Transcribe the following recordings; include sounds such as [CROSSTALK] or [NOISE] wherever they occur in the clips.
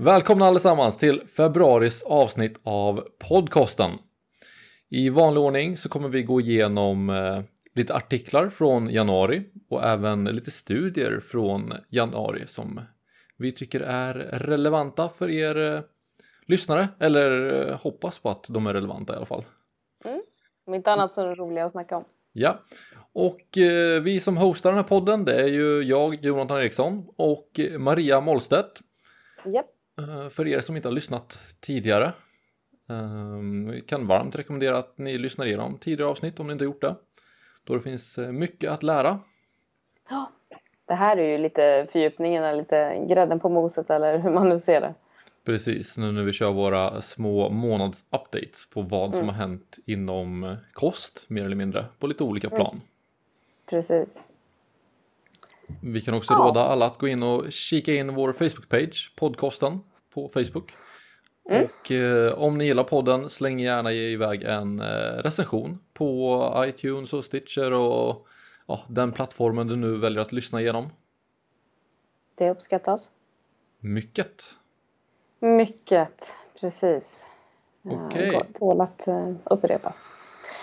Välkomna allesammans till februaris avsnitt av podcasten. I vanlig ordning så kommer vi gå igenom eh, lite artiklar från januari och även lite studier från januari som vi tycker är relevanta för er eh, lyssnare eller eh, hoppas på att de är relevanta i alla fall. Mm. Om inte annat så är det roliga att snacka om. Ja, och vi som hostar den här podden det är ju jag, Jonathan Eriksson och Maria Mollstedt. Japp. Eh, för er som inte har lyssnat tidigare eh, kan varmt rekommendera att ni lyssnar igenom tidigare avsnitt om ni inte gjort det. Då det finns eh, mycket att lära. Ja, det här är ju lite fördjupningen eller lite grädden på moset eller hur man nu ser det. Precis, nu när vi kör våra små månadsupdates på vad som Mm. har hänt inom eh, kost mer eller mindre på lite olika plan. Precis. Vi kan också Ja. råda alla att gå in och kika in vår Facebook-page, podcasten på Facebook. Mm. Och eh, om ni gillar podden, släng gärna iväg en eh, recension på iTunes och Stitcher och ja, den plattformen du nu väljer att lyssna igenom. Det uppskattas. Mycket! Mycket, precis. Eh, Okej. går- Tål att eh,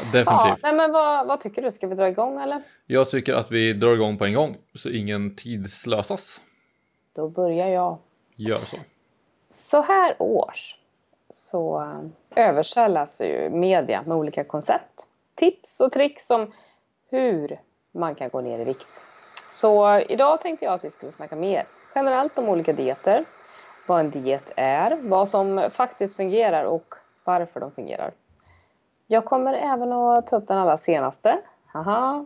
upprepas. Ja, Definitivt! nej, men vad, vad tycker du? Ska vi dra igång eller? Jag tycker att vi drar igång på en gång så ingen tid slösas. Då börjar jag. Gör så. Så här års så översäljas ju media med olika koncept, tips och tricks om hur man kan gå ner i vikt. Så idag tänkte jag att vi skulle snacka mer generellt om olika dieter, vad en diet är, vad som faktiskt fungerar och varför de fungerar. Jag kommer även att ta upp den allra senaste. Haha.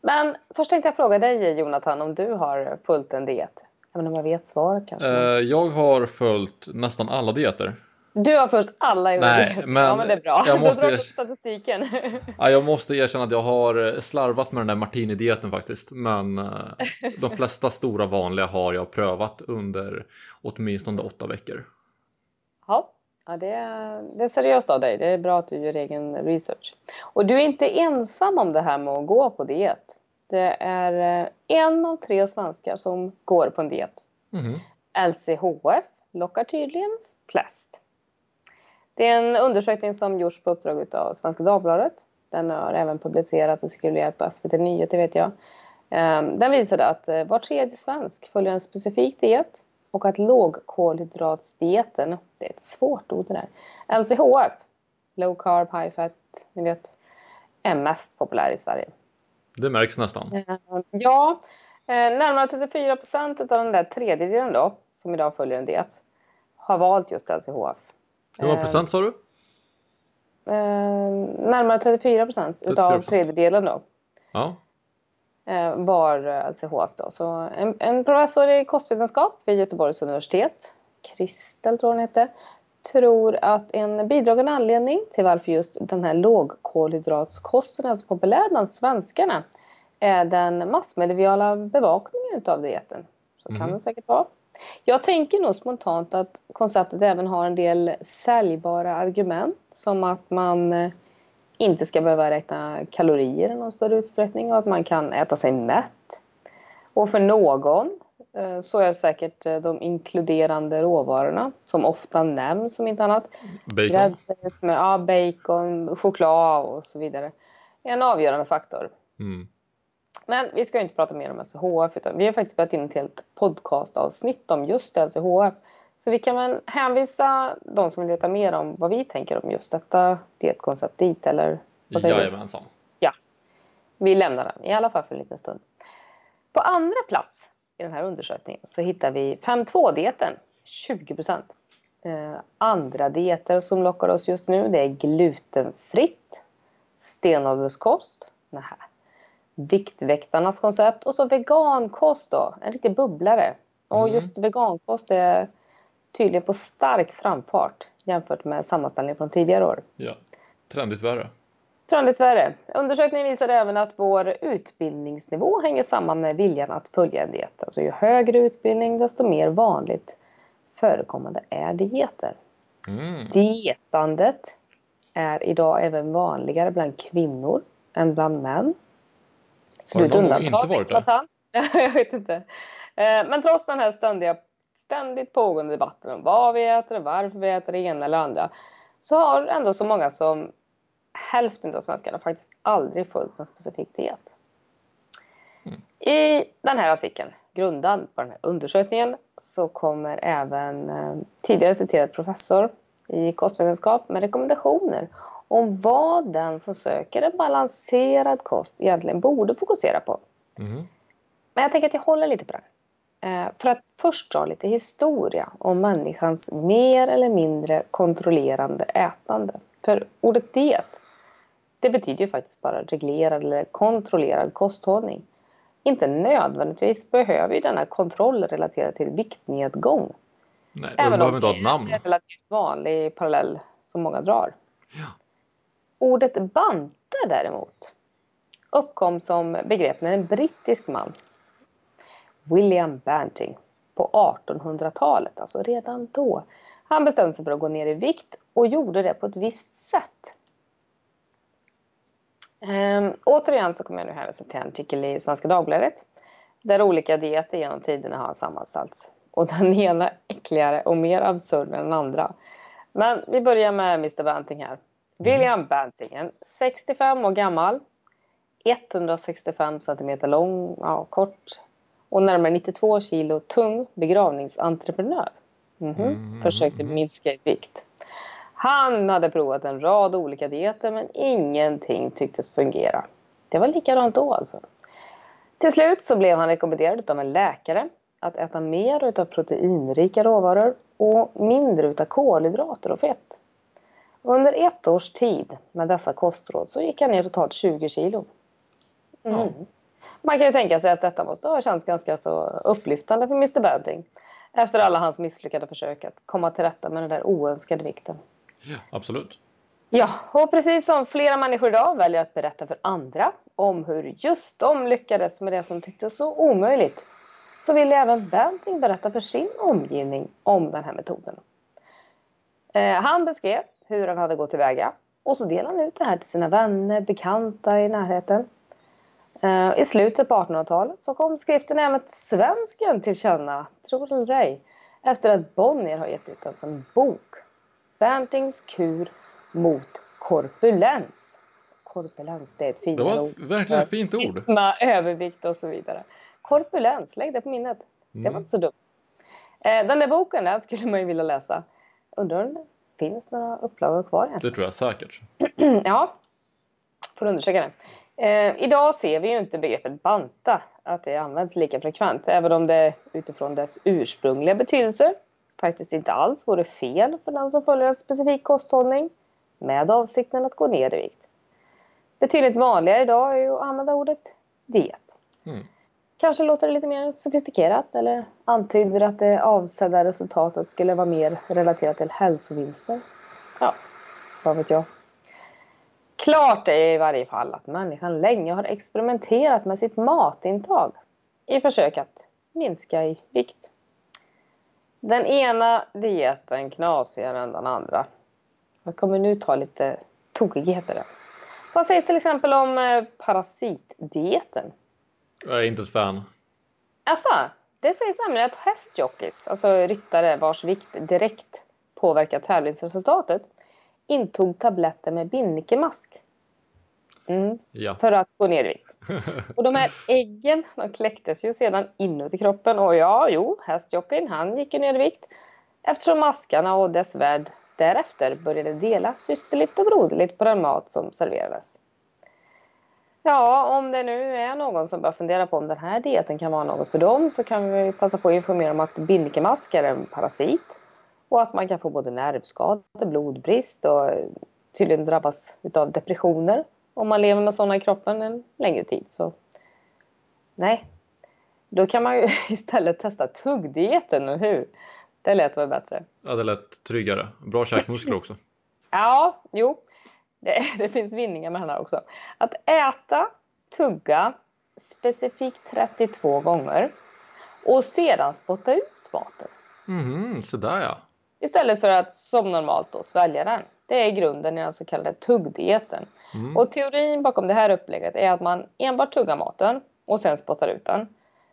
Men först tänkte jag fråga dig Jonathan om du har följt en diet. Även om jag vet svaret kanske. Eh, Jag har följt nästan alla dieter. Du har först alla gjort Nej, men ja, men det är bra. jag [LAUGHS] måste- upp statistiken. [LAUGHS] Ja, jag måste erkänna att jag har eh, slarvat med den där martini-dieten faktiskt. Men eh, de flesta stora vanliga har jag prövat under åtminstone åtta veckor. ja, ja det, är, det är seriöst av dig. Det är bra att du gör egen research. Och du är inte ensam om det här med att gå på diet. Det är eh, en av tre svenskar som går på en diet. Mhm. LCHF lockar tydligen flest. Det är en undersökning som gjorts på uppdrag av Svenska Dagbladet. Den har även publicerat och cirkulerat på SVT Nyheter vet jag. Ehm, Den visade att eh, var tredje svensk följer en specifik diet och att lågkolhydratsdieten, det är ett svårt ord det där, LCHF, low carb, high fat, ni vet, är mest populär i Sverige. Det märks nästan. Eh, Ja, eh, närmare 34 procent av den där tredjedelen då, som idag följer en diet, har valt just LCHF. Hur många procent sa du? Eh, närmare 34 procent 34%. utav tredjedelen då Ja. Eh, var eh, LCHF då. Så en, en professor i kostvetenskap vid Göteborgs universitet, Kristel tror hon hette, tror att en bidragande anledning till varför just den här lågkolhydratskosten är så populär bland svenskarna är den massmediala bevakningen utav dieten. Så kan Mhm. det säkert vara. Jag tänker nog spontant att konceptet även har en del säljbara argument som att man eh, inte ska behöva räkna kalorier i någon större utsträckning och att man kan äta sig mätt. Och för någon eh, så är det säkert eh, de inkluderande råvarorna som ofta nämns som inte annat. Bacon? Grädde, smör, ja, bacon, choklad och så vidare. en avgörande faktor. Mm. Men vi ska inte prata mer om LCHF utan vi har faktiskt spelat in ett helt podcastavsnitt om just LCHF. Så vi kan väl hänvisa de som vill veta mer om vad vi tänker om just detta dietkoncept dit eller vad säger? Jajamensan. Vi lämnar den i alla fall för en liten stund. På andra plats i den här undersökningen så hittar vi 5.2-dieten, 20 procent. Eh, andra dieter som lockar oss just nu det är glutenfritt, stenålderskost, nähä, Viktväktarnas koncept och så vegankost då, en riktig bubblare. Och Mm. just vegankost är tydligen på stark framfart jämfört med sammanställningen från tidigare år. Ja. Trendigt värre. Trendigt värre. Undersökningen visade även att vår utbildningsnivå hänger samman med viljan att följa en diet. Alltså ju högre utbildning desto mer vanligt förekommande är dieter. Mm. Dietandet är idag även vanligare bland kvinnor än bland män. Så Har du det någon undantag, inte varit det? Jonathan. [LAUGHS] jag vet inte. Eh, Men trots den här ständiga ständigt pågående debatter om vad vi äter och varför vi äter det ena eller andra så har ändå så många som hälften av svenskarna faktiskt aldrig följt en specifik diet. Mm. I den här artikeln, grundad på den här undersökningen, så kommer även eh, tidigare citerad professor i kostvetenskap med rekommendationer om vad den som söker en balanserad kost egentligen borde fokusera på. Mm. Men jag tänker att jag håller lite på det. Eh, för att först dra lite historia om människans mer eller mindre kontrollerande ätande. För ordet diet, det betyder ju faktiskt bara reglerad eller kontrollerad kosthållning. Inte nödvändigtvis behöver ju denna kontroll relatera till viktnedgång. Nej, Även om det är relativt vanlig parallell som många drar. Ja. Ordet banta däremot uppkom som begrepp när en brittisk man William Banting på 1800-talet, alltså redan då. Han bestämde sig för att gå ner i vikt och gjorde det på ett visst sätt. Ehm, återigen så kommer jag nu hänvisa till en artikel i Svenska Dagbladet där olika dieter genom tiderna har sammansatts. Och den ena äckligare och mer absurd än den andra. Men vi börjar med Mr Banting här. William Banting, en 65 år gammal, 165 cm lång, ja, kort, och närmare 92 kilo tung begravningsentreprenör. Mm -hmm. mm. Försökte minska i vikt. Han hade provat en rad olika dieter men ingenting tycktes fungera. Det var likadant då alltså. Till slut så blev han rekommenderad av en läkare att äta mer utav proteinrika råvaror och mindre utav kolhydrater och fett. Under ett års tid med dessa kostråd så gick han ner totalt 20 kilo. Mm. Ja. Man kan ju tänka sig att detta måste ha känts ganska så upplyftande för Mr Banting. Efter alla hans misslyckade försök att komma till rätta med den där oönskade vikten. Ja, absolut. Ja, och precis som flera människor idag väljer att berätta för andra om hur just de lyckades med det som tycktes så omöjligt så ville även Banting berätta för sin omgivning om den här metoden. Eh, han beskrev hur han hade gått tillväga och så delade han ut det här till sina vänner, bekanta i närheten. Eh, I slutet på 1800-talet så kom skriften även svensken till känna, tror eller ej, efter att Bonnier har gett ut den som bok. Bantings kur mot korpulens. Korpulens, det är ett fint ord. Det var verkligen ett fint ord. Övervikt och så vidare. Korpulens, lägg det på minnet. Det var mm. inte så dumt. Eh, den där boken den skulle man ju vilja läsa. Undrar om det finns några upplagor kvar Det tror jag säkert. [CLEARS THROAT] ja, får undersöka det. Eh, idag ser vi ju inte begreppet banta, att det används lika frekvent, även om det utifrån dess ursprungliga betydelse faktiskt inte alls vore fel för den som följer en specifik kosthållning med avsikten att gå ner i vikt. Betydligt vanligare idag är ju att använda ordet diet. Mm. Kanske låter det lite mer sofistikerat eller antyder att det avsedda resultatet skulle vara mer relaterat till hälsovinster. Ja, vad vet jag. Klart är i varje fall att människan länge har experimenterat med sitt matintag i försök att minska i vikt. Den ena dieten knasigare än den andra. Jag kommer nu ta lite tokigheter. Vad sägs till exempel om eh, parasitdieten? Jag är inte ett fan. Alltså, det sägs nämligen att hästjockeys, alltså ryttare vars vikt direkt påverkar tävlingsresultatet, intog tabletter med binnikemask. Mm, ja. För att gå ner i vikt. [LAUGHS] Och de här äggen de kläcktes ju sedan inuti kroppen och ja, jo, hästjockeyn han gick ju ner i vikt eftersom maskarna och dess värd därefter började dela systerligt och broderligt på den mat som serverades. Ja, om det nu är någon som börjar fundera på om den här dieten kan vara något för dem så kan vi passa på att informera om att binnikemask är en parasit och att man kan få både nervskador, blodbrist och tydligen drabbas av depressioner om man lever med sådana i kroppen en längre tid. Så nej, då kan man ju [LAUGHS] istället testa tuggdieten, eller hur? Det lät väl bättre? Ja, det lät tryggare. Bra käkmuskler också. [LAUGHS] ja, jo. Det, [LAUGHS] det, finns vinningar med den här också. Att äta, tugga specifikt 32 gånger och sedan spotta ut maten. Mm, sådär ja. Istället för att som normalt då svälja den. Det är grunden i den så kallade tuggdieten. Mm. Och teorin bakom det här upplägget är att man enbart tuggar maten och sen spottar ut den.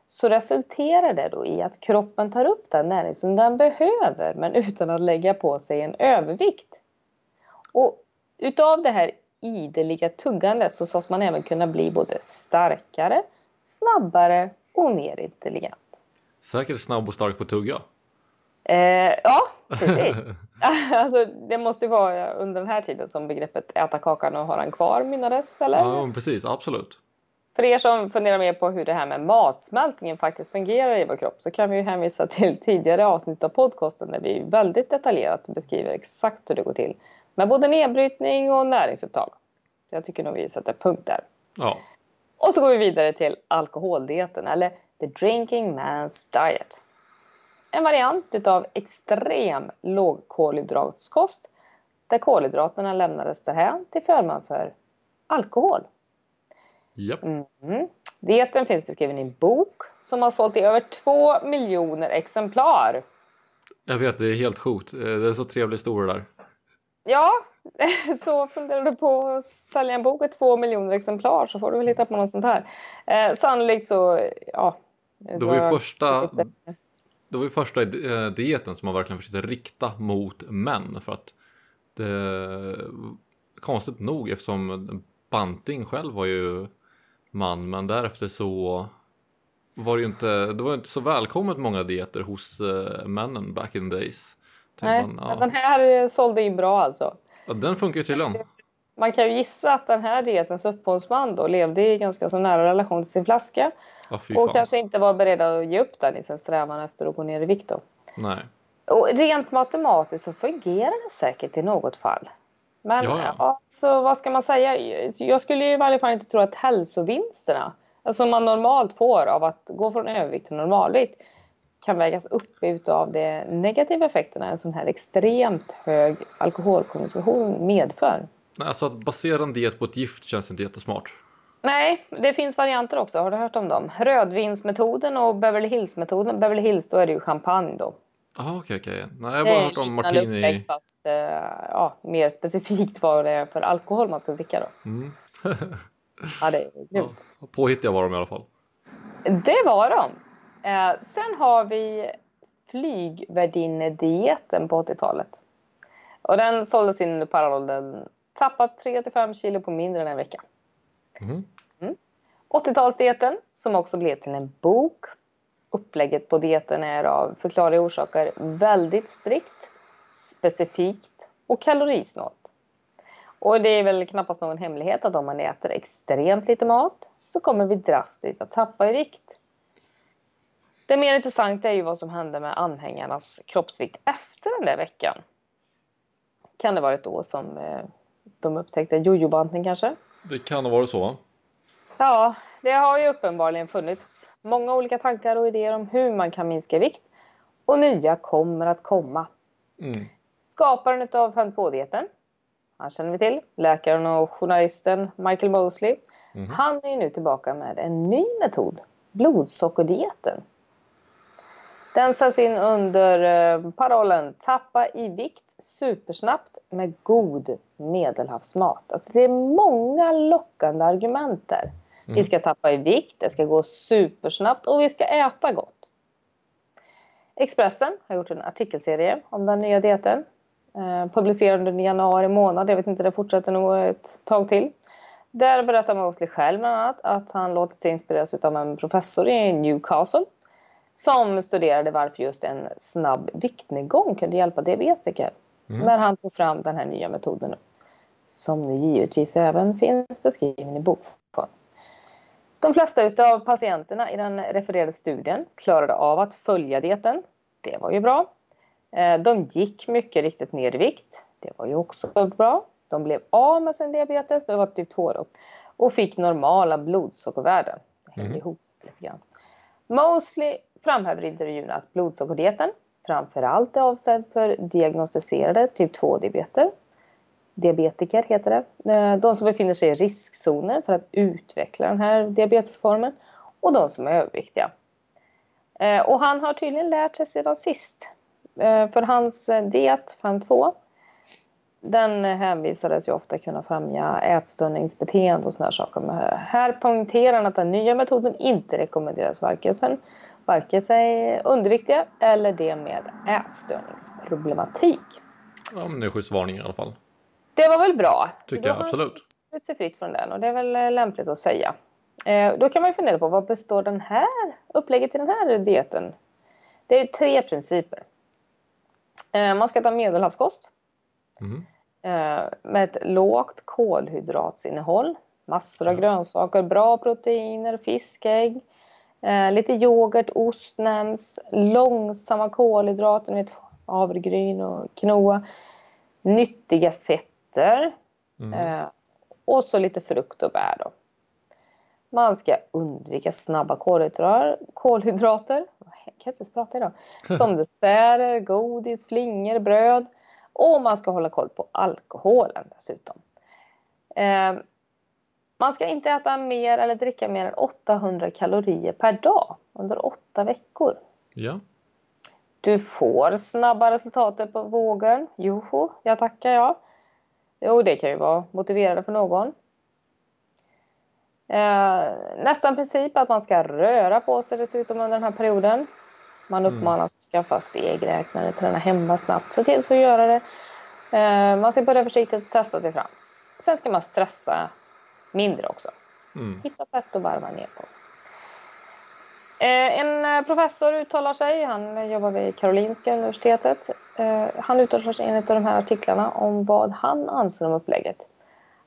så resulterar det då i att kroppen tar upp den näring som den behöver men utan att lägga på sig en övervikt. Och utav det här ideliga tuggandet så sades man även kunna bli både starkare, snabbare och mer intelligent. Säkert snabb och stark på tugga. Eh, ja, precis. [LAUGHS] [LAUGHS] alltså, det måste ju vara under den här tiden som begreppet äta kakan och ha den kvar mynnades, eller? Ja, precis. Absolut. För er som funderar mer på hur det här med matsmältningen faktiskt fungerar i vår kropp så kan vi ju hänvisa till tidigare avsnitt av podcasten där vi väldigt detaljerat beskriver exakt hur det går till med både nedbrytning och näringsupptag. Jag tycker nog vi sätter punkt där. Ja. Och så går vi vidare till alkoholdieten eller the drinking man's diet. En variant utav extrem lågkolhydratskost där kolhydraterna lämnades därhän till förmån för alkohol. Japp. Mm. Dieten finns beskriven i en bok som har sålt i över två miljoner exemplar. Jag vet, det är helt sjukt. Eh, det är så trevlig historia där. Ja, [LAUGHS] så funderar du på att sälja en bok i två miljoner exemplar så får du väl hitta på något sånt här. Eh, sannolikt så, ja. Det var ju första, det var ju första eh, dieten som man verkligen försökte rikta mot män för att det konstigt nog eftersom Banting själv var ju man men därefter så var det ju inte, det var inte så välkommet många dieter hos uh, männen back in the days. Nej, man, ja. den här sålde in bra alltså. Ja, den funkar ju tydligen. Man kan ju gissa att den här dietens upphovsman då levde i ganska så nära relation till sin flaska. Ja, och kanske inte var beredd att ge upp den i sin strävan efter att gå ner i vikt då. Nej. Och rent matematiskt så fungerar det säkert i något fall. Men ja, ja. Alltså, vad ska man säga? Jag skulle i varje fall inte tro att hälsovinsterna, alltså man normalt får av att gå från övervikt till normalvikt, kan vägas upp utav de negativa effekterna en sån här extremt hög alkoholkonsumtion medför. Alltså att basera en diet på ett gift känns inte jättesmart. Nej, det finns varianter också. Har du hört om dem? Rödvinsmetoden och Beverly Hills-metoden. Beverly Hills, då är det ju champagne då. Jaha, okej, okej. Nej, jag har bara hört om martini. Upplägg, fast uh, ja, mer specifikt vad det är för alkohol man ska dricka då. Mm. [LAUGHS] ja, det är [LAUGHS] grymt. Ja, påhittiga var de i alla fall. Det var de. Eh, sen har vi flygvärdinnedieten på 80-talet. Och den såldes in under parollen tappat 3-5 kilo på mindre än en vecka. Mm. Mm. 80-talsdieten som också blev till en bok upplägget på dieten är av förklarliga orsaker väldigt strikt, specifikt och kalorisnålt. Och det är väl knappast någon hemlighet att om man äter extremt lite mat så kommer vi drastiskt att tappa i vikt. Det mer intressanta är ju vad som hände med anhängarnas kroppsvikt efter den där veckan. Kan det varit då som eh, de upptäckte jojobantning kanske? Det kan ha varit så. Ja, det har ju uppenbarligen funnits många olika tankar och idéer om hur man kan minska vikt. Och nya kommer att komma. Mm. Skaparen av 52-dieten, han känner vi till, läkaren och journalisten Michael Mosley. Mm. Han är nu tillbaka med en ny metod, blodsockerdieten. Den sätts in under eh, parollen Tappa i vikt supersnabbt med god medelhavsmat. Alltså det är många lockande argument där. Mm. Vi ska tappa i vikt, det ska gå supersnabbt och vi ska äta gott. Expressen har gjort en artikelserie om den nya dieten. Eh, publicerad under januari månad, jag vet inte, det fortsätter nog ett tag till. Där berättar Mosley själv bland annat att han låtit sig inspireras av en professor i Newcastle som studerade varför just en snabb viktnedgång kunde hjälpa diabetiker. Mm. När han tog fram den här nya metoden. Som nu givetvis även finns beskriven i bokform. De flesta av patienterna i den refererade studien klarade av att följa dieten. Det var ju bra. Eh, de gick mycket riktigt ner i vikt. Det var ju också bra. De blev av med sin diabetes, det var typ 2 då. Och fick normala blodsockervärden. Det hänger mm. ihop lite grann. Mosley framhäver intervjun att blodsockerdieten framförallt är avsedd för diagnostiserade typ 2-diabeter. Diabetiker heter det. Eh, de som befinner sig i riskzonen för att utveckla den här diabetesformen och de som är överviktiga. Eh, och han har tydligen lärt sig sedan sist. Eh, för hans diet 5.2 den hänvisades ju ofta kunna främja ätstörningsbeteende och sådana saker. Men här poängterar han att den nya metoden inte rekommenderas varken, sedan varken sig underviktiga eller det med ätstörningsproblematik. Ja, men det är schysst varning i alla fall. Det var väl bra. Tycker jag absolut. sig fritt från den och det är väl lämpligt att säga. Eh, då kan man ju fundera på vad består den här upplägget i den här dieten? Det är tre principer. Eh, man ska äta medelhavskost. Mm. Eh, med ett lågt kolhydratsinnehåll. Massor av grönsaker, bra proteiner, fiskägg. Eh, lite yoghurt, ost nämns. Långsamma kolhydrater, vet, havregryn och quinoa. Nyttiga fetter. Mm. och så lite frukt och bär då. Man ska undvika snabba kolhydrater. Jag kan inte ens prata idag. [LAUGHS] Som desserter, godis, flingor, bröd. Och man ska hålla koll på alkoholen dessutom. Eh, man ska inte äta mer eller dricka mer än 800 kalorier per dag under åtta veckor. Ja. Du får snabba resultat på vågen. Joho, jag tackar jag. Jo, det kan ju vara motiverande för någon. Eh, nästan princip att man ska röra på sig dessutom under den här perioden. Man mm. uppmanas att skaffa stegräknare, träna hemma snabbt. Se till så att göra det. Eh, man ska börja försiktigt och testa sig fram. Sen ska man stressa mindre också. Mm. Hitta sätt att varva ner på. Eh, en professor uttalar sig, han jobbar vid Karolinska universitetet. Eh, han uttalar sig i en av de här artiklarna om vad han anser om upplägget.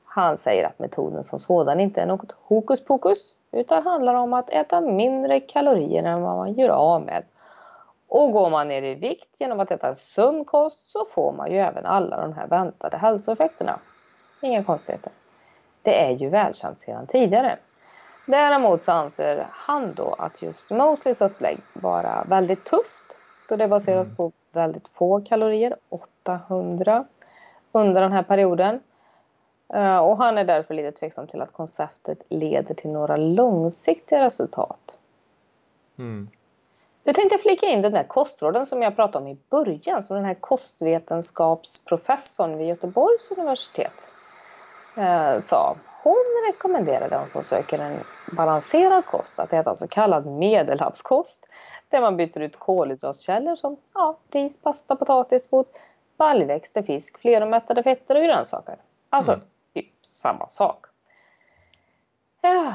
Han säger att metoden som sådan inte är något hokus pokus utan handlar om att äta mindre kalorier än vad man gör av med. Och går man ner i vikt genom att äta sund kost så får man ju även alla de här väntade hälsoeffekterna. Inga konstigheter. Det är ju välkänt sedan tidigare. Däremot så anser han då att just Mosleys upplägg vara väldigt tufft då det baseras mm. på väldigt få kalorier, 800 under den här perioden. Eh, och han är därför lite tveksam till att konceptet leder till några långsiktiga resultat. Mm. Nu tänkte jag flika in den där kostråden som jag pratade om i början, som den här kostvetenskapsprofessorn vid Göteborgs universitet eh, sa. Hon rekommenderar de som söker en balanserad kost att äta så kallad medelhavskost där man byter ut kolhydratkällor som ja, ris, pasta, potatis mot baljväxter, fisk, fleromättade fetter och grönsaker. Alltså mm. typ samma sak. Ja.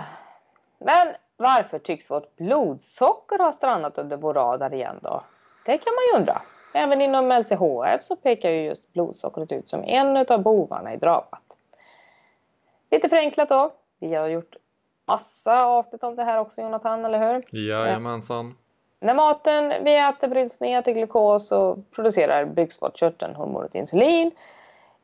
Men varför tycks vårt blodsocker ha stannat under vår radar igen då? Det kan man ju undra. Även inom LCHF så pekar ju just blodsockret ut som en av bovarna i dramat. Lite förenklat då. Vi har gjort massa avsnitt om det här också Jonathan, eller hur? Jajamensan. När maten vi äter bryts ner till glukos så producerar bukspottkörteln hormonet insulin.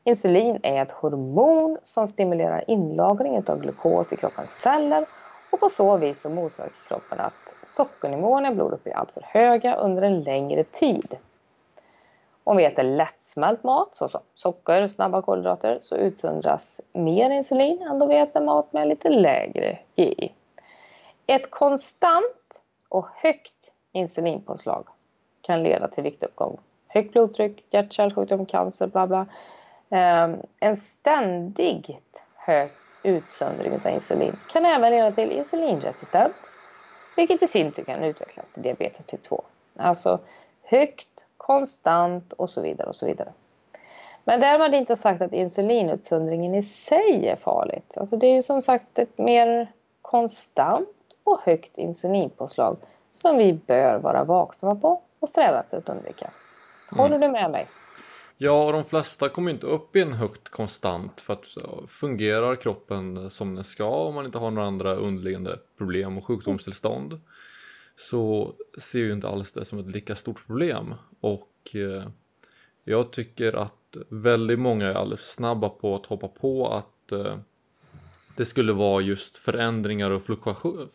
Insulin är ett hormon som stimulerar inlagring av glukos i kroppens celler och på så vis så motverkar kroppen att sockernivåerna i blodet blir alltför höga under en längre tid. Om vi äter lättsmält mat såsom socker, och snabba kolhydrater så utsöndras mer insulin än då vi äter mat med lite lägre GI. Ett konstant och högt insulinpåslag kan leda till viktuppgång, högt blodtryck, hjärt-kärlsjukdom, cancer, bla bla. Ehm, en ständigt hög utsöndring av insulin kan även leda till insulinresistent, vilket i sin tur kan utvecklas till diabetes typ 2. Alltså högt konstant och så vidare och så vidare. Men därmed inte sagt att insulinutsöndringen i sig är farligt. Alltså det är ju som sagt ett mer konstant och högt insulinpåslag som vi bör vara vaksamma på och sträva efter att undvika. Håller mm. du med mig? Ja, och de flesta kommer inte upp i en högt konstant för att fungerar kroppen som den ska om man inte har några andra underliggande problem och sjukdomstillstånd så ser ju inte alls det som ett lika stort problem. Och eh, jag tycker att väldigt många är alldeles snabba på att hoppa på att eh, det skulle vara just förändringar och fluktuation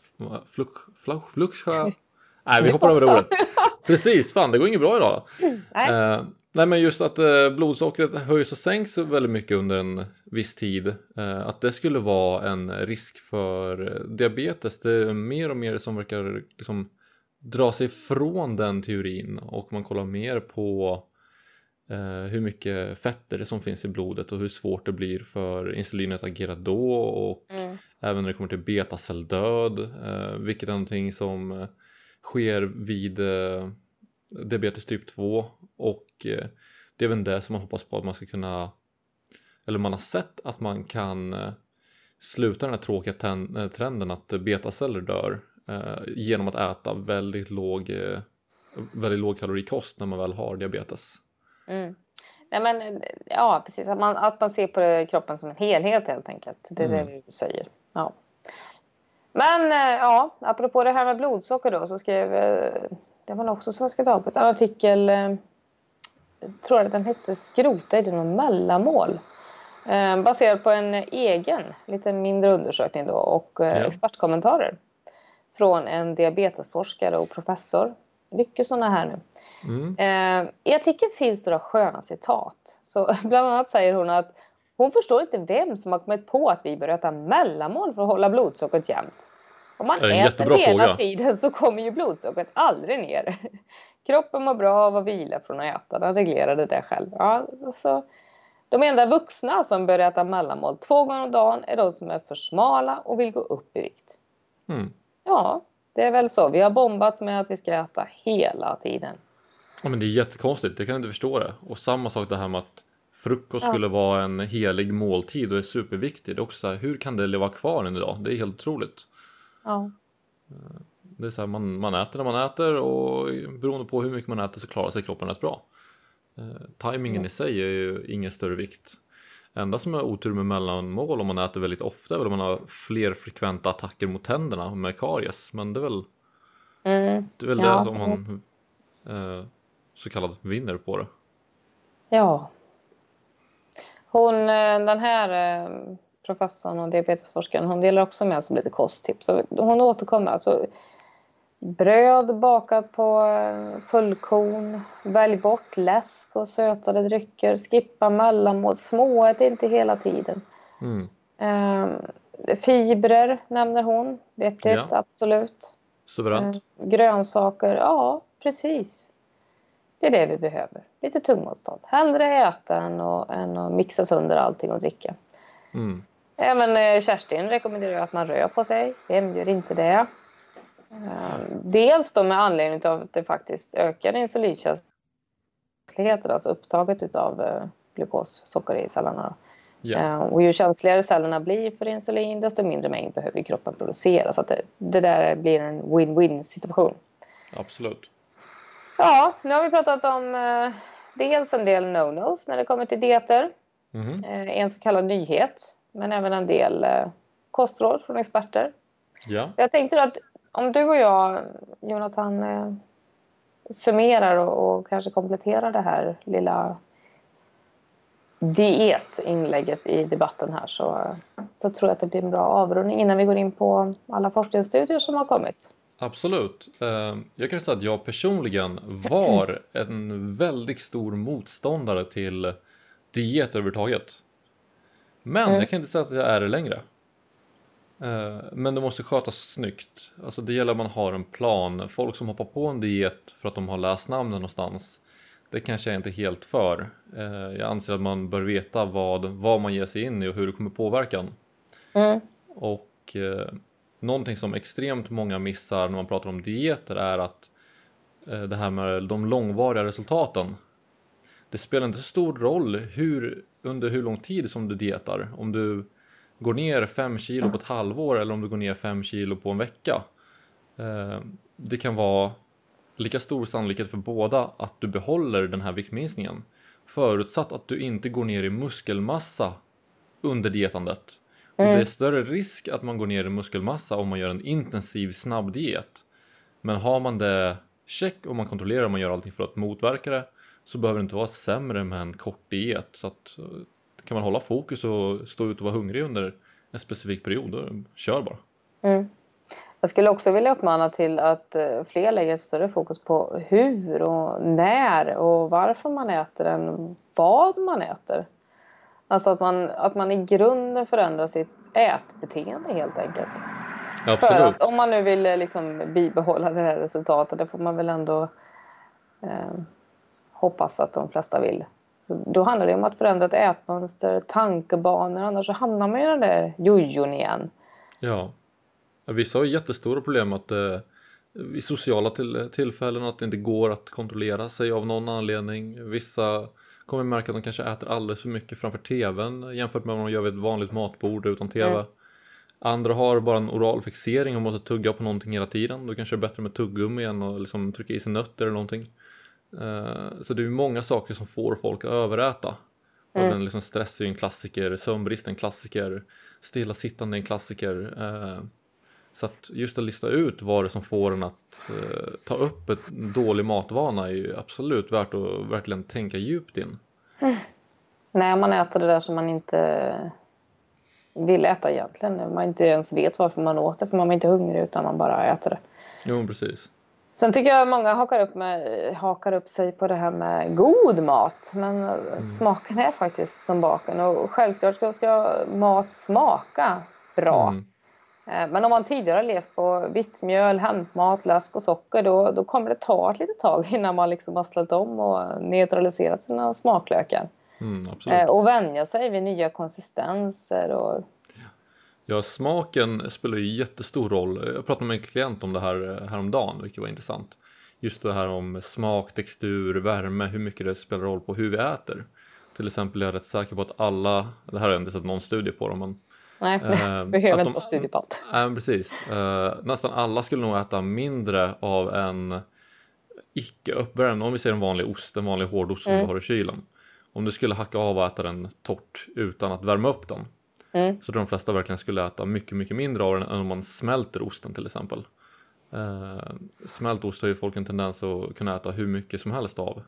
fluk, fluk, fluk, [LAUGHS] Nej vi hoppar över ordet. Precis, fan det går inget bra idag Nej. Eh, nej men just att eh, blodsockret höjs och sänks väldigt mycket under en viss tid eh, Att det skulle vara en risk för diabetes Det är mer och mer som verkar liksom dra sig från den teorin och man kollar mer på eh, hur mycket fetter som finns i blodet och hur svårt det blir för insulinet att agera då och mm. även när det kommer till betacelldöd eh, vilket är någonting som eh, sker vid eh, diabetes typ 2 och eh, det är även det som man hoppas på att man ska kunna eller man har sett att man kan eh, sluta den här tråkiga trenden att betaceller dör genom att äta väldigt låg väldigt låg kalorikost när man väl har diabetes. Mm. Nej, men, ja, precis. Att man, att man ser på kroppen som en helhet helt enkelt. Det är mm. det vi säger. Ja. Men ja, apropå det här med blodsocker då så skrev det var också Svenska Dagbladet, en artikel, eh, tror jag den hette Skrota idén om mellanmål. Eh, baserad på en egen, lite mindre undersökning då och eh, ja. expertkommentarer från en diabetesforskare och professor. Mycket sådana här nu. Mm. I artikeln finns det då sköna citat. Så [LAUGHS] bland annat säger hon att hon förstår inte vem som har kommit på att vi bör äta mellanmål för att hålla blodsockret jämnt. Om man äter hela fråga. tiden så kommer ju blodsockret aldrig ner. [LAUGHS] Kroppen mår bra av att vila från att äta. Den reglerade det själv. Ja, alltså, de enda vuxna som bör äta mellanmål två gånger om dagen är de som är för smala och vill gå upp i vikt. Mm. Ja, det är väl så. Vi har bombats med att vi ska äta hela tiden. Ja, men det är jättekonstigt. Jag kan inte förstå det. Och samma sak det här med att frukost ja. skulle vara en helig måltid och är superviktig. Det är också så här, hur kan det leva kvar än idag? Det är helt otroligt. Ja. Det är så här, man, man äter när man äter och beroende på hur mycket man äter så klarar sig kroppen rätt bra. Eh, timingen mm. i sig är ju ingen större vikt. Enda som är otur med mellanmål om man äter väldigt ofta är väl om man har fler frekventa attacker mot tänderna med karies. Men det är väl, mm. det, är väl ja. det som man eh, så kallat vinner på det. Ja. Hon, eh, den här eh, professorn och diabetesforskaren, hon delar också med sig lite kosttips. Hon återkommer alltså bröd bakat på eh, fullkorn, välj bort läsk och sötade drycker, skippa mellanmål, småät inte hela tiden. Mm. Eh, fibrer nämner hon, vettigt, ja. absolut. Suveränt. Eh, grönsaker, ja precis. Det är det vi behöver. Lite tungmotstånd. Hellre äta än att, än att mixa sönder allting och dricka. Mm. Även eh, Kerstin rekommenderar att man rör på sig. Vem gör inte det? Eh, dels då med anledning av att det faktiskt ökar insulinkänsligheten, alltså upptaget av eh, glukos, socker i cellerna. Ja. Och ju känsligare cellerna blir för insulin, desto mindre mängd behöver kroppen producera. Så att det, det där blir en win-win situation. Absolut. Ja, nu har vi pratat om dels en del no-nos när det kommer till dieter. Mm. En så kallad nyhet men även en del eh, kostråd från experter. Ja. Jag tänkte att om du och jag, Jonathan, eh, summerar och, och kanske kompletterar det här lilla dietinlägget i debatten här så, så tror jag att det blir en bra avrundning innan vi går in på alla forskningsstudier som har kommit. Absolut. Eh, jag kan säga att jag personligen var en väldigt stor motståndare till diet överhuvudtaget. Men mm. jag kan inte säga att jag är det längre. Eh, men det måste skötas snyggt. Alltså det gäller att man har en plan. Folk som hoppar på en diet för att de har läst namnen någonstans. Det kanske jag inte är helt för. Eh, jag anser att man bör veta vad, vad man ger sig in i och hur det kommer påverka en. Mm. Och eh, någonting som extremt många missar när man pratar om dieter är att eh, det här med de långvariga resultaten. Det spelar inte så stor roll hur under hur lång tid som du dietar. Om du går ner 5 kilo på ett halvår eller om du går ner 5 kilo på en vecka. Eh, det kan vara lika stor sannolikhet för båda att du behåller den här viktminskningen förutsatt att du inte går ner i muskelmassa under dietandet. Och det är mm. större risk att man går ner i muskelmassa om man gör en intensiv snabb diet. Men har man det check och man kontrollerar och man gör allting för att motverka det så behöver det inte vara sämre med en kort diet. Så att, eh, kan man hålla fokus och stå ut och vara hungrig under en specifik period, då kör bara. Mm. Jag skulle också vilja uppmana till att eh, fler lägger ett större fokus på hur och när och varför man äter än vad man äter. Alltså att man, att man i grunden förändrar sitt ätbeteende helt enkelt. Absolut. För att om man nu vill eh, liksom bibehålla det här resultatet, det får man väl ändå eh, hoppas att de flesta vill. Så då handlar det om att förändra ett ätmönster, tankebanor, annars så hamnar man i den där jojon igen. Ja. Vissa har jättestora problem att eh, i sociala till, tillfällen att det inte går att kontrollera sig av någon anledning. Vissa kommer märka att de kanske äter alldeles för mycket framför TVn jämfört med vad de gör vid ett vanligt matbord utan TV. Mm. Andra har bara en oral fixering och måste tugga på någonting hela tiden. Då kanske det är bättre med tuggummi än att liksom trycka i sig nötter eller någonting. Eh, så det är många saker som får folk att överäta. Mm. Och den liksom stress är en klassiker, sömnbrist är en klassiker, stillasittande är en klassiker. Eh, så att just att lista ut vad det som får en att eh, ta upp en dålig matvana är ju absolut värt att verkligen tänka djupt in. Mm. Nej, man äter det där som man inte vill äta egentligen. Man inte ens vet varför man åt det för man är inte hungrig utan man bara äter det. Jo, precis. Sen tycker jag många hakar upp, med, hakar upp sig på det här med god mat. Men mm. smaken är faktiskt som baken. Och självklart ska, ska mat smaka bra. Mm. Eh, men om man tidigare har levt på vitt mjöl, hämtmat, läsk och socker då, då kommer det ta ett litet tag innan man liksom har ställt om och neutraliserat sina smaklökar. Mm, eh, och vänja sig vid nya konsistenser. Och... Ja, smaken spelar ju jättestor roll. Jag pratade med en klient om det här eh, häromdagen, vilket var intressant. Just det här om smak, textur, värme, hur mycket det spelar roll på hur vi äter. Till exempel är jag rätt säker på att alla, det här har jag inte sett någon studie på, men Nej, eh, [LAUGHS] behöver inte vara studie på allt. Nej, precis. Eh, nästan alla skulle nog äta mindre av en icke uppvärmd, om vi ser en vanlig ost, en vanlig hårdost som mm. du har i kylen. Om du skulle hacka av och äta den torrt utan att värma upp den mm. så tror de flesta verkligen skulle äta mycket, mycket mindre av den än om man smälter osten till exempel. Eh, smält ost har ju folk en tendens att kunna äta hur mycket som helst av.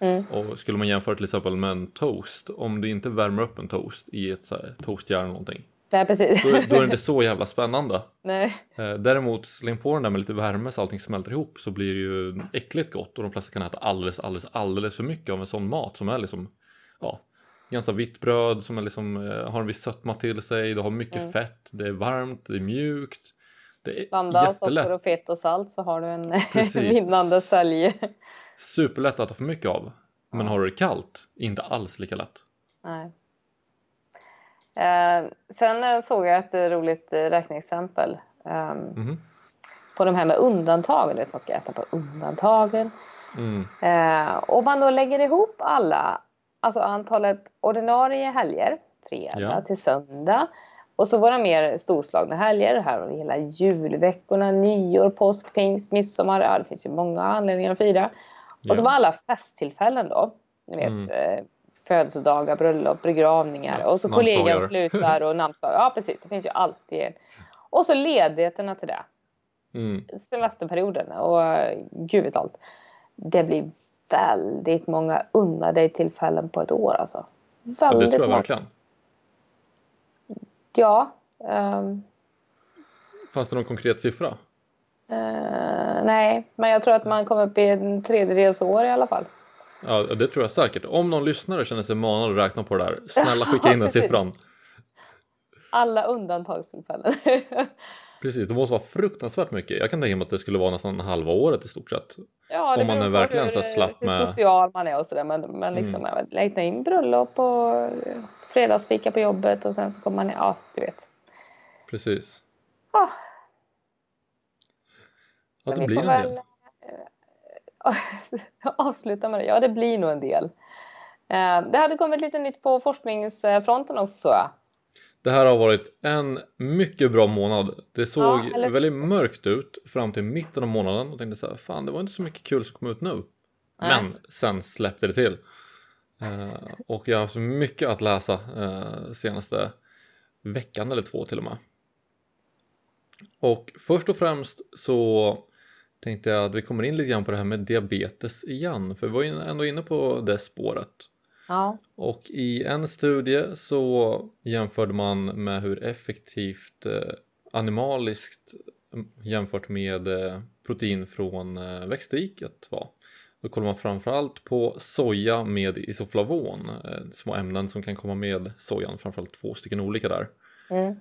Mm. Och skulle man jämföra till exempel med en toast, om du inte värmer upp en toast i ett toastjärn eller någonting Nej, precis. Då, då, är det inte så jävla spännande. [LAUGHS] Nej. Eh, däremot släng på den där med lite värme så allting smälter ihop så blir det ju äckligt gott och de flesta kan äta alldeles, alldeles, alldeles för mycket av en sån mat som är liksom ja, ganska vitt bröd som är liksom, eh, har en viss sötma till sig, det har mycket mm. fett, det är varmt, det är mjukt. Det är Blanda socker och fett och salt så har du en [LAUGHS] vinnande sälj. Superlätt att äta för mycket av. Men har du det kallt, inte alls lika lätt. Nej. Eh, sen eh, såg jag ett roligt eh, räkneexempel eh, mm. på de här med undantagen. Vet, man ska äta på undantagen. Mm. Eh, och man då lägger ihop alla, alltså antalet ordinarie helger, fredag ja. till söndag. Och så våra mer storslagna helger. Här har vi hela julveckorna, nyår, påsk, pingst, midsommar. Ja, det finns ju många anledningar att fira. Ja. Och så var alla festtillfällen då. Ni vet, mm. Eh, födelsedagar, bröllop, begravningar ja, och så kollegan slutar och namnsdagar. Ja precis, det finns ju alltid. Och så ledigheterna till det. Mm. Semesterperioden och gud vet allt. Det blir väldigt många unna dig tillfällen på ett år alltså. Väldigt ja, det tror jag många. verkligen. Ja. Um... Fanns det någon konkret siffra? Uh, nej, men jag tror att man kommer upp i en tredjedels år i alla fall. Ja, det tror jag säkert. Om någon lyssnare känner sig manad att räkna på det där, snälla skicka in den [LAUGHS] siffran. Alla undantagstillfällen. [LAUGHS] Precis, det måste vara fruktansvärt mycket. Jag kan tänka mig att det skulle vara nästan halva året i stort sett. Ja, det Om man är verkligen hur, så slapp med... hur social man är och sådär. Men, men liksom, mm. räkna in bröllop och fredagsfika på jobbet och sen så kommer man, ja du vet. Precis. Ah. Ja, det blir en väl... del. [LAUGHS] avsluta med det. Ja, det blir nog en del. Eh, det hade kommit lite nytt på forskningsfronten också. Det här har varit en mycket bra månad. Det såg ja, eller... väldigt mörkt ut fram till mitten av månaden och tänkte så här, fan det var inte så mycket kul som kom ut nu. Nej. Men sen släppte det till. Eh, och jag har haft mycket att läsa eh, senaste veckan eller två till och med. Och först och främst så tänkte jag att vi kommer in lite grann på det här med diabetes igen för vi var ju ändå inne på det spåret. Ja. Och i en studie så jämförde man med hur effektivt eh, animaliskt mm, jämfört med eh, protein från eh, växtriket var. Då kollar man framförallt på soja med isoflavon, små ämnen som kan komma med sojan, framförallt två stycken olika där. Mm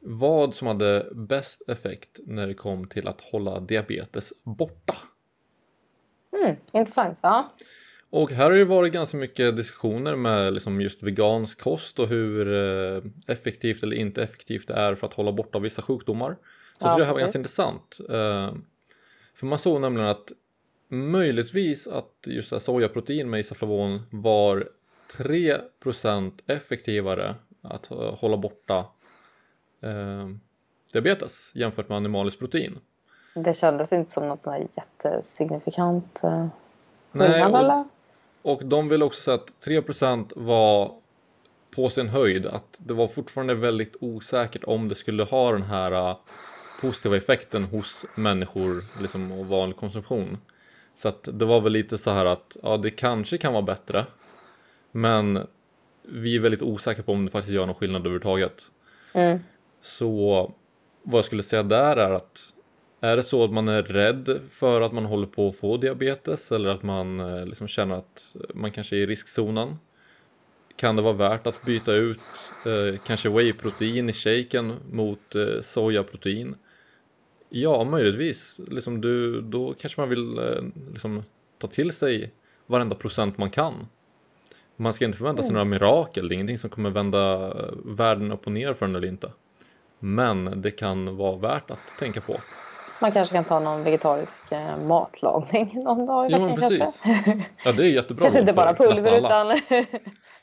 vad som hade bäst effekt när det kom till att hålla diabetes borta. Mm, intressant, ja. Och här har det varit ganska mycket diskussioner med liksom just vegansk kost och hur eh, effektivt eller inte effektivt det är för att hålla borta vissa sjukdomar. Så Ja, det här var ganska intressant. Eh, För man såg nämligen att möjligtvis att just sojaprotein med isoflavon var 3% effektivare att eh, hålla borta diabetes jämfört med animaliskt protein. Det kändes inte som något sån här jättesignifikant eh, Nej, skillnad och, eller? Och de vill också säga att 3% var på sin höjd att det var fortfarande väldigt osäkert om det skulle ha den här eh, positiva effekten hos människor liksom, och vanlig konsumtion. Så att det var väl lite så här att ja, det kanske kan vara bättre men vi är väldigt osäkra på om det faktiskt gör någon skillnad överhuvudtaget. Mm. Så vad jag skulle säga där är att är det så att man är rädd för att man håller på att få diabetes eller att man eh, liksom känner att man kanske är i riskzonen kan det vara värt att byta ut eh, kanske whey-protein i shaken mot eh, sojaprotein? Ja, möjligtvis. Liksom du, då kanske man vill eh, liksom, ta till sig varenda procent man kan. Man ska inte förvänta sig några mirakel, det är ingenting som kommer vända eh, världen upp och ner för en eller inte. Men det kan vara värt att tänka på. Man kanske kan ta någon vegetarisk eh, matlagning [LAUGHS] någon dag i veckan kanske. Ja, det är jättebra kanske inte bara pulver utan [LAUGHS]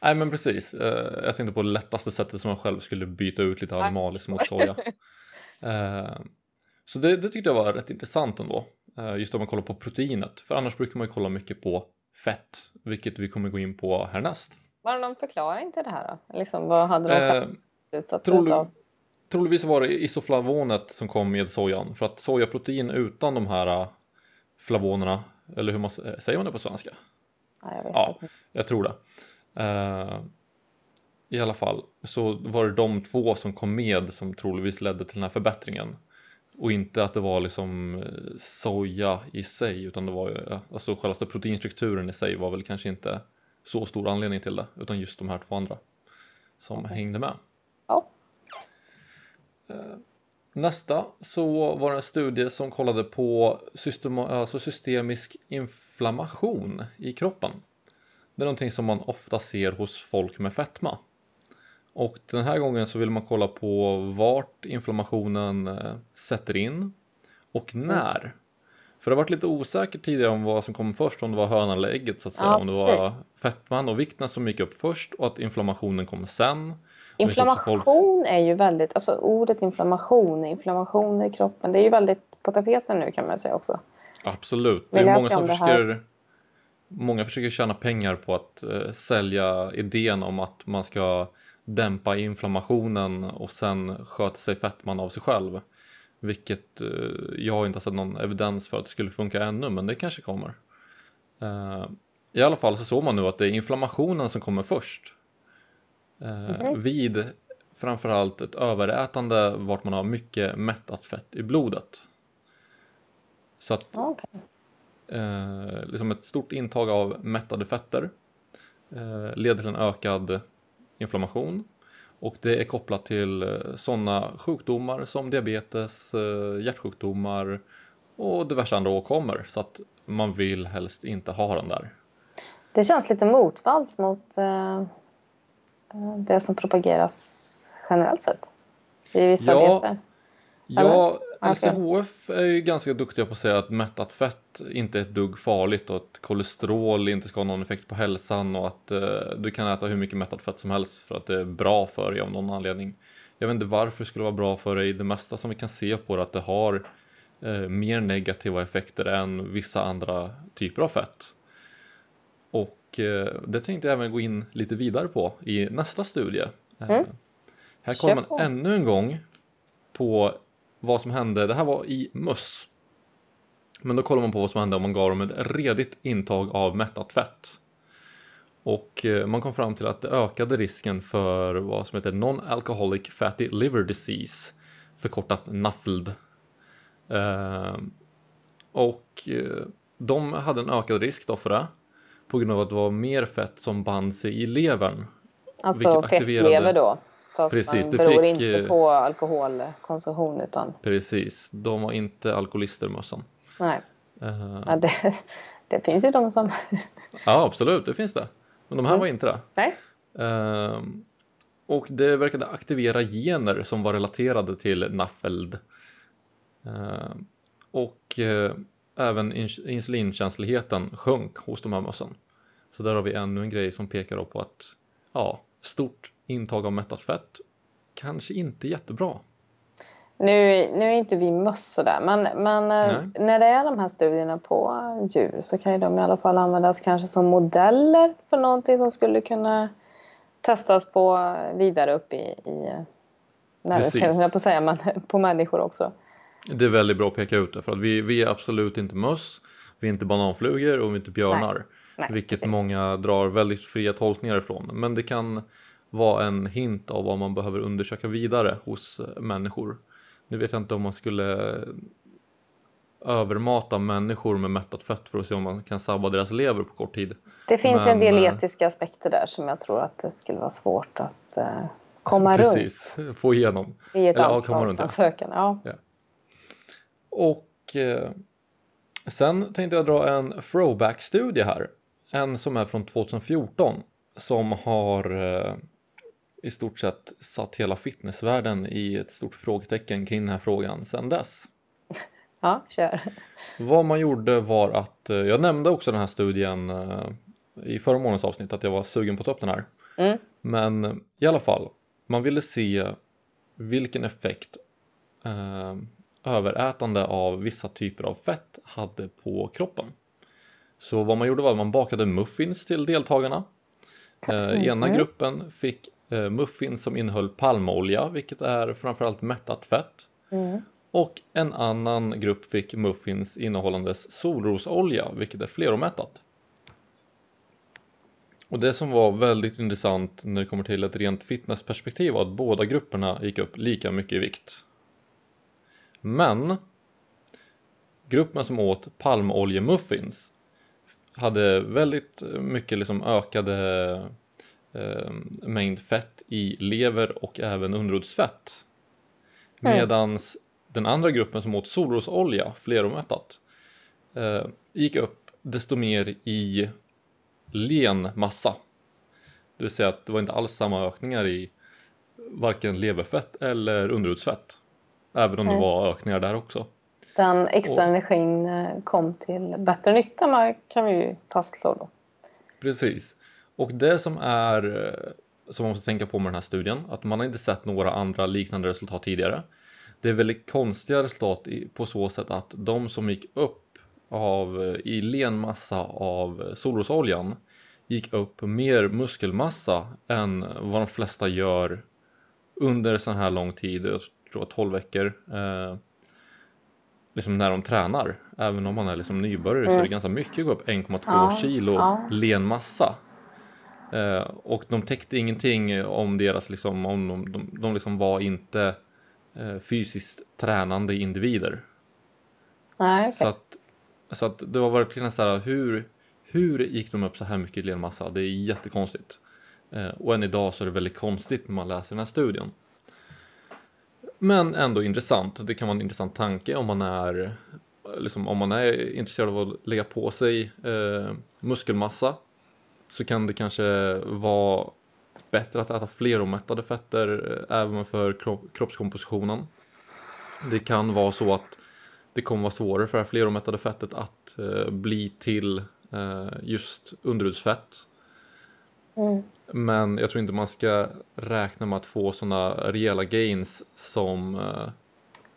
Nej, men precis. Eh, Jag tänkte på det lättaste sättet som jag själv skulle byta ut lite animaliskt mot soja. [LAUGHS] Eh, Så det, det tyckte jag var rätt intressant ändå. Just om man kollar på proteinet. För annars brukar man ju kolla mycket på fett, vilket vi kommer gå in på härnäst. Var det någon förklaring till det här då? Liksom, vad hade de Eh, slutsatser utav? Troligtvis var det isoflavonet som kom med sojan. För att sojaprotein utan de här eh, flavonerna, eller hur man s- säger man det på svenska? Nej, jag vet Ja. inte. Jag tror det. Eh, I alla fall så var det de två som kom med som troligtvis ledde till den här förbättringen. Och inte att det var liksom soja i sig utan det var ju, alltså själva proteinstrukturen i sig var väl kanske inte så stor anledning till det utan just de här två andra som hängde med. Ja. Eh, Nästa så var det en studie som kollade på system, alltså systemisk inflammation i kroppen. Det är någonting som man ofta ser hos folk med fetma. Och den här gången så vill man kolla på vart inflammationen eh, sätter in och när. För det har varit lite osäkert tidigare om vad som kom först, om det var hönan eller ägget så att säga. Ja, om det var fetman och vikten som gick upp först och att inflammationen kom sen. folk- Inflammation är ju väldigt, alltså ordet inflammation, inflammation i kroppen, det är ju väldigt på tapeten nu kan man säga också. Absolut. Det är många som försöker Många försöker tjäna pengar på att eh, sälja idén om att man ska dämpa inflammationen och sen sköter sig fettman av sig själv. Vilket eh, jag inte har sett någon evidens för att det skulle funka ännu, men det kanske kommer. Eh, I alla fall så såg man nu att det är inflammationen som kommer först. Mhm. Vid framförallt ett överätande vart man har mycket mättat fett i blodet. Så att okej. eh, liksom ett stort intag av mättade fetter eh, leder till en ökad inflammation och det är kopplat till eh, sådana sjukdomar som diabetes, eh, hjärtsjukdomar och diverse andra åkommor så att man vill helst inte ha den där. Det känns lite motvalls mot eh, det som propageras generellt sett i vissa Ja, dieter. Ja. LCHF är ju ganska duktiga på att säga att mättat fett inte är ett dugg farligt och att kolesterol inte ska ha någon effekt på hälsan och att eh, du kan äta hur mycket mättat fett som helst för att det är bra för dig av någon anledning. Jag vet inte varför det skulle vara bra för dig. Det mesta som vi kan se på det att det har eh, mer negativa effekter än vissa andra typer av fett. Och eh, det tänkte jag även gå in lite vidare på i nästa studie. Eh, Mm. Här kommer man ännu en gång på vad som hände. Det här var i möss. Men då kollar man på vad som hände om man gav dem ett redigt intag av mättat fett. Och eh, man kom fram till att det ökade risken för vad som heter Non-Alcoholic Fatty Liver Disease förkortat NAFLD. Och de hade en ökad risk då för det på grund av att det var mer fett som band sig i levern. Alltså fettlever då. Fast Precis, man beror fick, inte eh, på alkoholkonsumtion utan Precis, de var inte alkoholister mössan. nej. Eh, Ja, det, det finns ju de som... ja, absolut, det finns det. Men de här Mm. var inte det. Nej. Ehm, och det verkade aktivera gener som var relaterade till NAFLD. Ehm, och även ins- insulinkänsligheten sjönk hos de här mössen. Så där har vi ännu en grej som pekar på att ja, stort intag av mättat fett kanske inte jättebra. Nu, nu är inte vi möss sådär, men, men eh, när det är de här studierna på djur så kan ju de i alla fall användas kanske som modeller för någonting som skulle kunna testas på vidare upp i, i Precis. näringskedjan, på säga, men [LAUGHS] på människor också. Det är väldigt bra att peka ut det för att vi, vi är absolut inte möss, vi är inte bananflugor och vi är inte björnar. Nej, vilket precis. många drar väldigt fria tolkningar ifrån. Men det kan vara en hint av vad man behöver undersöka vidare hos människor. Nu vet jag inte om man skulle övermata människor med mättat fett för att se om man kan sabba deras lever på kort tid. Det finns ju en Men, del eh, etiska aspekter där som jag tror att det skulle vara svårt att eh, komma runt Precis, få igenom. i ett Eller, ja, det. anslagsansökan. Ja. Och eh, sen tänkte jag dra en throwback-studie här. En som är från 2014 som har eh, i stort sett satt hela fitnessvärlden i ett stort frågetecken kring den här frågan sedan dess. [LAUGHS] ja, kör. Vad man gjorde var att, eh, jag nämnde också den här studien i förra månadens avsnitt att jag var sugen på att ta upp den här. Mm. Men i alla fall, man ville se vilken effekt eh, överätande av vissa typer av fett hade på kroppen. Så vad man gjorde var att man bakade muffins till deltagarna. Eh, ena gruppen fick eh, muffins som innehöll palmolja, vilket är framförallt mättat fett. Mm. Och en annan grupp fick muffins innehållandes solrosolja, vilket är fleromättat. Och det som var väldigt intressant när det kommer till ett rent fitnessperspektiv var att båda grupperna gick upp lika mycket i vikt. Men gruppen som åt palmoljemuffins hade väldigt mycket liksom ökade eh, mängd fett i lever och även underhudsfett. Mm. Medans den andra gruppen som åt solrosolja, fleromättat, eh, gick upp desto mer i len massa. Det vill säga att det var inte alls samma ökningar i varken leverfett eller underhudsfett. Även om det var ökningar där också. Den extra Och- energin eh, kom till bättre nytta kan vi ju fastslå då. Precis. Och det som är eh, som man måste tänka på med den här studien, att man har inte sett några andra liknande resultat tidigare. Det är väldigt konstiga resultat på så sätt att de som gick upp av, eh, i len massa av solrosoljan gick upp mer muskelmassa än vad de flesta gör under så här lång tid, jag tror 12 veckor. Eh, liksom när de tränar. Även om man är liksom nybörjare så är det Mm. ganska mycket att gå upp 1,2 Ja, kilo ja. len massa. Eh, och de täckte ingenting om deras liksom, om de, de, de liksom var inte eh, fysiskt tränande individer. Nej, Så, okej. att, så att det var verkligen så här, hur, hur gick de upp så här mycket i len-massa? Det är jättekonstigt. Eh, och än idag så är det väldigt konstigt när man läser den här studien. Men ändå intressant. Det kan vara en intressant tanke om man är liksom, om man är intresserad av att lägga på sig eh, muskelmassa så kan det kanske vara bättre att äta fleromättade fetter eh, även för kro- kroppskompositionen. Det kan vara så att det kommer vara svårare för det fleromättade fettet att eh, bli till eh, just underhudsfett. Mm. Men jag tror inte man ska räkna med att få sådana rejäla gains som eh,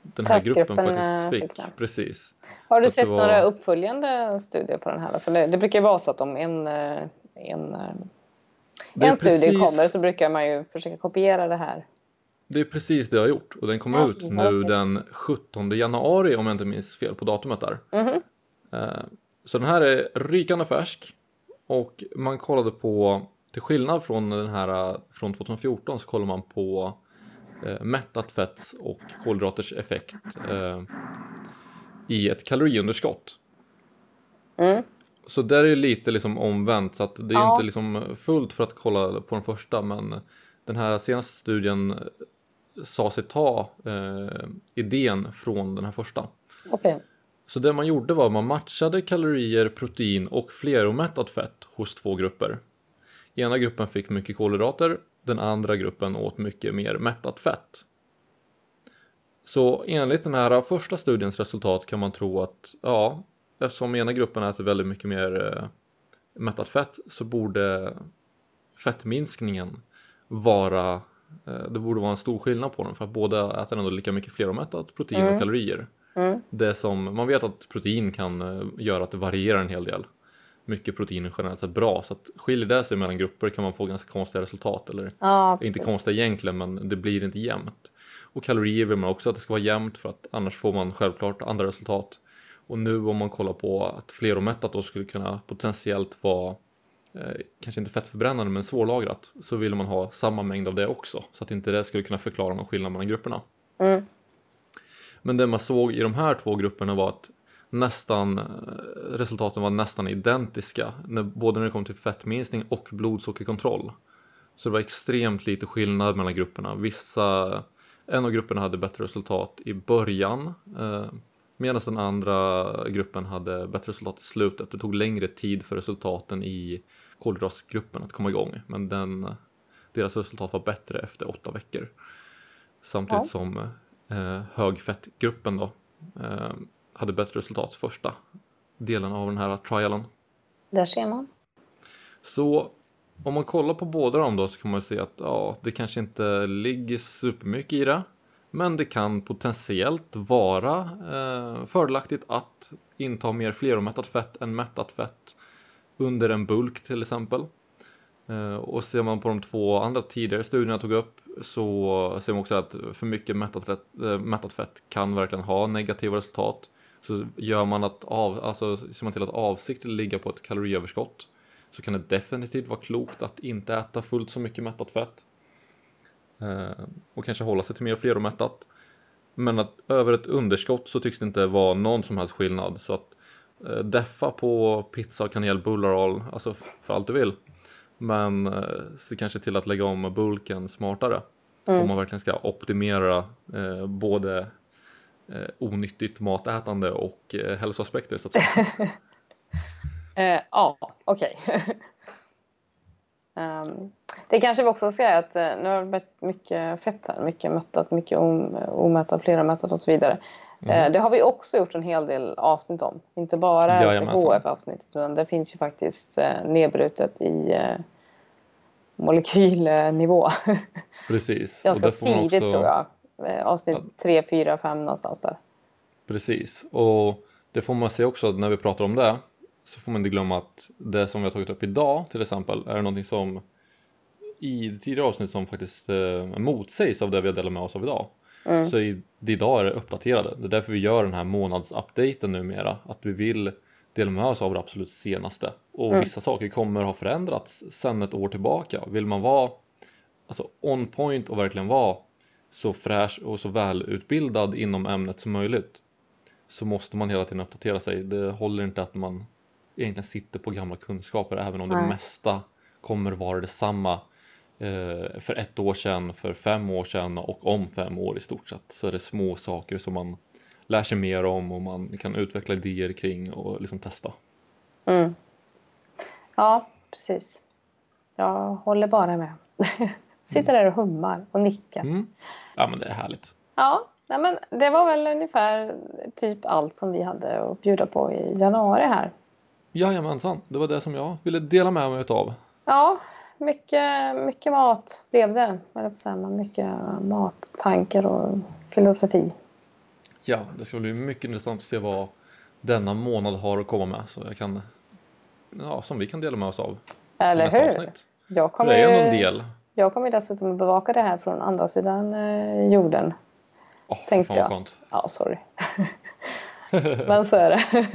den här gruppen eh, faktiskt fick, fick. Precis. Har du att sett var- några uppföljande studier på den här? För det, brukar ju vara så att om en, eh, en, en studie precis- kommer så brukar man ju försöka kopiera det här. Det är precis det jag har gjort och den kom Ja, ut nu den 17 januari om jag inte minns fel på datumet där. Eh, Så den här är rykande färsk och man kollade på, till skillnad från den här eh, från 2014 så kollar man på eh, mättat fetts och kolhydraters effekt eh, i ett kaloriunderskott. Mm. Så där är det lite liksom omvänt så att det är Ja. inte liksom fullt för att kolla på den första men den här senaste studien sa sig ta eh, idén från den här första. Okej. Så det man gjorde var att man matchade kalorier, protein och fleromättat fett hos två grupper. Ena gruppen fick mycket kolhydrater, den andra gruppen åt mycket mer mättat fett. Så enligt den här första studiens resultat kan man tro att ja, eftersom ena gruppen äter väldigt mycket mer eh, mättat fett så borde fettminskningen vara eh, det borde vara en stor skillnad på dem för att båda äter ändå lika mycket fleromättat protein Mm. och kalorier. Mm. Det som, man vet att protein kan eh, göra att det varierar en hel del. Mycket protein generellt sett bra så att skiljer det sig mellan grupper kan man få ganska konstiga resultat eller Ja, inte konstiga egentligen men det blir inte jämnt. Och kalorier vill man också att det ska vara jämnt för att annars får man självklart andra resultat. Och nu om man kollar på att fleromättat då skulle kunna potentiellt vara eh, kanske inte fettförbrännande men svårlagrat så vill man ha samma mängd av det också så att inte det skulle kunna förklara någon skillnad mellan grupperna. Mm. Men det man såg i de här två grupperna var att nästan, eh, resultaten var nästan identiska, när, både när det kom till fettminskning och blodsockerkontroll. Så det var extremt lite skillnad mellan grupperna. Vissa, en av grupperna hade bättre resultat i början eh, medan den andra gruppen hade bättre resultat i slutet. Det tog längre tid för resultaten i kolhydratgruppen att komma igång men den, deras resultat var bättre efter åtta veckor. Samtidigt Ja. som eh, högfettgruppen då eh, hade bättre resultat första delen av den här trialen. Där ser man. Så om man kollar på båda dem då så kan man se att ja, det kanske inte ligger supermycket i det. Men det kan potentiellt vara eh, fördelaktigt att inta mer fleromättat fett än mättat fett under en bulk till exempel. Eh, och ser man på de två andra tidigare studierna jag tog upp så ser man också att för mycket mättat eh, mättat fett kan verkligen ha negativa resultat. Så gör man att av, alltså ser man till att avsiktligt ligga på ett kaloriöverskott så kan det definitivt vara klokt att inte äta fullt så mycket mättat fett. Eh, och kanske hålla sig till mer fleromättat. Men att över ett underskott så tycks det inte vara någon som helst skillnad. Så att eh, deffa på pizza, kanel, bullarol, alltså för allt du vill. Men eh, se kanske till att lägga om bulken smartare. Mm. Om man verkligen ska optimera eh, både onyttigt matätande och eh, hälsoaspekter så att säga. [LAUGHS] Eh, ja, okej. [LAUGHS] Ehm, det kanske vi också ska säga att eh, nu har det blivit mycket fett här, mycket mättat, mycket om, omättat, flermättat och så vidare. Mm. Eh, det har vi också gjort en hel del avsnitt om. Inte bara Jajamensan. LCHF-avsnittet utan det finns ju faktiskt eh, nedbrutet i eh, molekylnivå. [LAUGHS] Precis. Ganska man tidigt också- tror jag. Eh, avsnitt. 3, 4, 5 någonstans där. Precis, och det får man se också när vi pratar om det så får man inte glömma att det som vi har tagit upp idag till exempel är någonting som i det tidigare avsnitt som faktiskt eh, motsägs av det vi har delat med oss av idag. Mm. Så i, det idag är det uppdaterade. Det är därför vi gör den här månadsupdaten numera. Att vi vill dela med oss av det absolut senaste. Och Mm. vissa saker kommer ha förändrats sedan ett år tillbaka. Vill man vara alltså on point och verkligen vara så fräsch och så välutbildad inom ämnet som möjligt så måste man hela tiden uppdatera sig. Det håller inte att man egentligen sitter på gamla kunskaper även om det Nej. mesta kommer vara detsamma eh, för ett år sedan, för fem år sedan och om fem år i stort sett. Så är det små saker som man lär sig mer om och man kan utveckla idéer kring och liksom testa. Mm. Ja, precis. Jag håller bara med. [LAUGHS] Sitter där och hummar och nickar. Mm. Ja men det är härligt. Ja, nej men det var väl ungefär typ allt som vi hade att bjuda på i januari här. Jajamensan, det var det som jag ville dela med mig utav. Ja, mycket, mycket mat blev det. eller Mycket mattankar och filosofi. Ja, det ska bli mycket intressant att se vad denna månad har att komma med så jag kan ja, som vi kan dela med oss av Eller hur? avsnitt. Jag kommer, det är ändå en del. Jag kommer dessutom att bevaka det här från andra sidan eh, jorden. Oh, Tänkte jag. skönt. Ja, sorry. [LAUGHS] men så är det.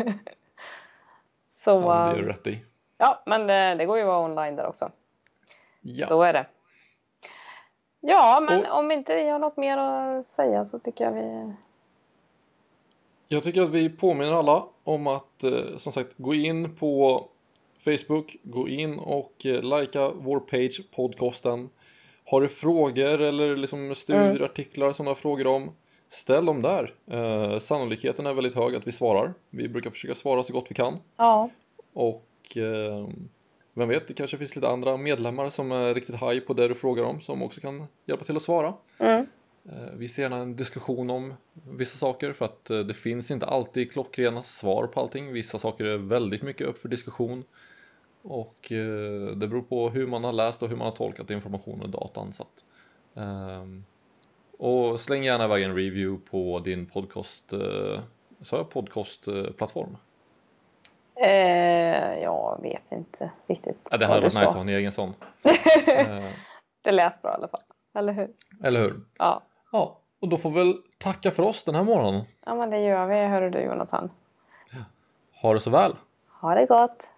så, Ja, det är eh, du rätt i. ja, men det, det går ju att vara online där också. Ja. Så är det. Ja, men Och- om inte vi har något mer att säga så tycker jag vi... Jag tycker att vi påminner alla om att eh, som sagt gå in på Facebook, gå in och eh, likea vår page podcasten. Har du frågor eller liksom studier, Mm. artiklar som du har frågor om ställ dem där. Eh, sannolikheten är väldigt hög att vi svarar. Vi brukar försöka svara så gott vi kan. Ja, Och eh, vem vet, det kanske finns lite andra medlemmar som är riktigt high på det du frågar om som också kan hjälpa till att svara. mm. Eh, Vi ser gärna en diskussion om vissa saker för att eh, det finns inte alltid klockrena svar på allting. Vissa saker är väldigt mycket upp för diskussion. Och eh, det beror på hur man har läst och hur man har tolkat informationen och datan. Så att, ehm, och släng gärna iväg en review på din podcast, eh, sa jag podcastplattform? Eh, jag vet inte riktigt Ja, det hade varit nice att ha en egen sån. [LAUGHS] Eh, Det lät bra i alla fall. Eller hur? eller hur? Ja. Ja, och då får vi väl tacka för oss den här morgonen. ja, men det gör vi. Hör du Jonathan. Ha det så väl! Ha det gott!